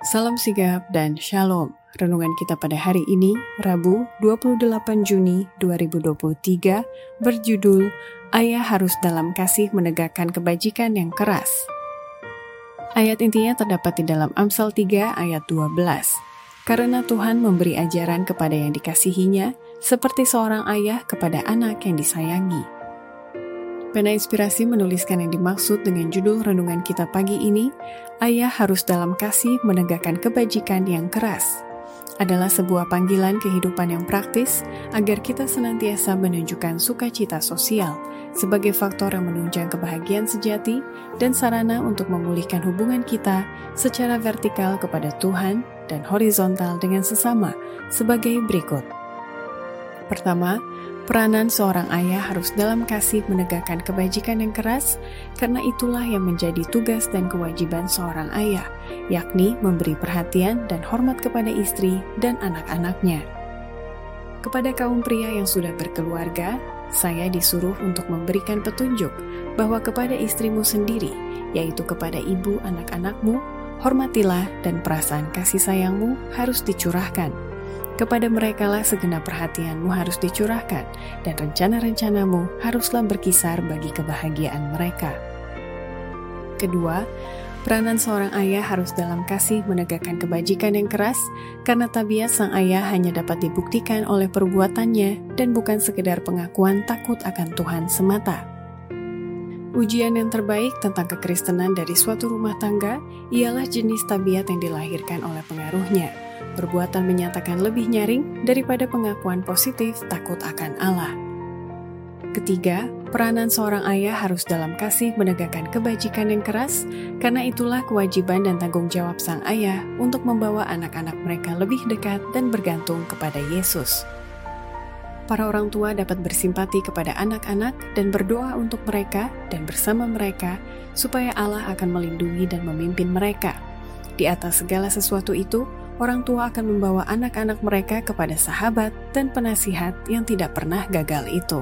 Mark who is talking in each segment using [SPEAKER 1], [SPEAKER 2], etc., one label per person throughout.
[SPEAKER 1] Salam sigap dan shalom. Renungan kita pada hari ini, Rabu 28 Juni 2023, berjudul Ayah harus dalam kasih menegakkan kebajikan yang keras. Ayat intinya terdapat di dalam Amsal 3 ayat 12. Karena Tuhan memberi ajaran kepada yang dikasihinya, seperti seorang ayah kepada anak yang disayangi. Pena Inspirasi menuliskan yang dimaksud dengan judul renungan kita pagi ini, Ayah harus dalam kasih menegakkan kebajikan yang keras. Adalah sebuah panggilan kehidupan yang praktis agar kita senantiasa menunjukkan sukacita sosial sebagai faktor yang menunjang kebahagiaan sejati dan sarana untuk memulihkan hubungan kita secara vertikal kepada Tuhan dan horizontal dengan sesama sebagai berikut. Pertama, Peranan seorang ayah harus dalam kasih menegakkan kebajikan yang keras, karena itulah yang menjadi tugas dan kewajiban seorang ayah, yakni memberi perhatian dan hormat kepada istri dan anak-anaknya. Kepada kaum pria yang sudah berkeluarga, saya disuruh untuk memberikan petunjuk bahwa kepada istrimu sendiri, yaitu kepada ibu anak-anakmu, hormatilah dan perasaan kasih sayangmu harus dicurahkan kepada mereka lah segenap perhatianmu harus dicurahkan, dan rencana-rencanamu haruslah berkisar bagi kebahagiaan mereka. Kedua, peranan seorang ayah harus dalam kasih menegakkan kebajikan yang keras, karena tabiat sang ayah hanya dapat dibuktikan oleh perbuatannya dan bukan sekedar pengakuan takut akan Tuhan semata. Ujian yang terbaik tentang kekristenan dari suatu rumah tangga ialah jenis tabiat yang dilahirkan oleh pengaruhnya perbuatan menyatakan lebih nyaring daripada pengakuan positif takut akan Allah. Ketiga, peranan seorang ayah harus dalam kasih menegakkan kebajikan yang keras, karena itulah kewajiban dan tanggung jawab sang ayah untuk membawa anak-anak mereka lebih dekat dan bergantung kepada Yesus. Para orang tua dapat bersimpati kepada anak-anak dan berdoa untuk mereka dan bersama mereka, supaya Allah akan melindungi dan memimpin mereka. Di atas segala sesuatu itu, orang tua akan membawa anak-anak mereka kepada sahabat dan penasihat yang tidak pernah gagal itu.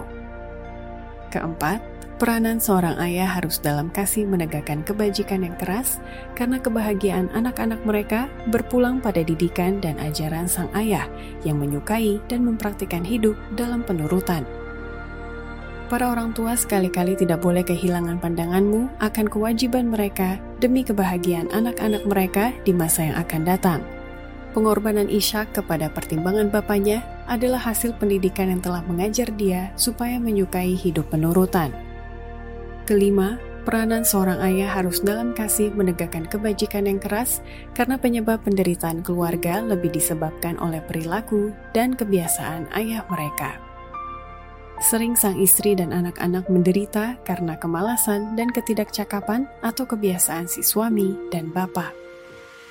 [SPEAKER 1] Keempat, peranan seorang ayah harus dalam kasih menegakkan kebajikan yang keras karena kebahagiaan anak-anak mereka berpulang pada didikan dan ajaran sang ayah yang menyukai dan mempraktikkan hidup dalam penurutan. Para orang tua sekali-kali tidak boleh kehilangan pandanganmu akan kewajiban mereka demi kebahagiaan anak-anak mereka di masa yang akan datang. Pengorbanan Ishak kepada pertimbangan bapaknya adalah hasil pendidikan yang telah mengajar dia supaya menyukai hidup penurutan. Kelima, peranan seorang ayah harus dalam kasih menegakkan kebajikan yang keras karena penyebab penderitaan keluarga lebih disebabkan oleh perilaku dan kebiasaan ayah mereka. Sering sang istri dan anak-anak menderita karena kemalasan dan ketidakcakapan atau kebiasaan si suami dan bapak.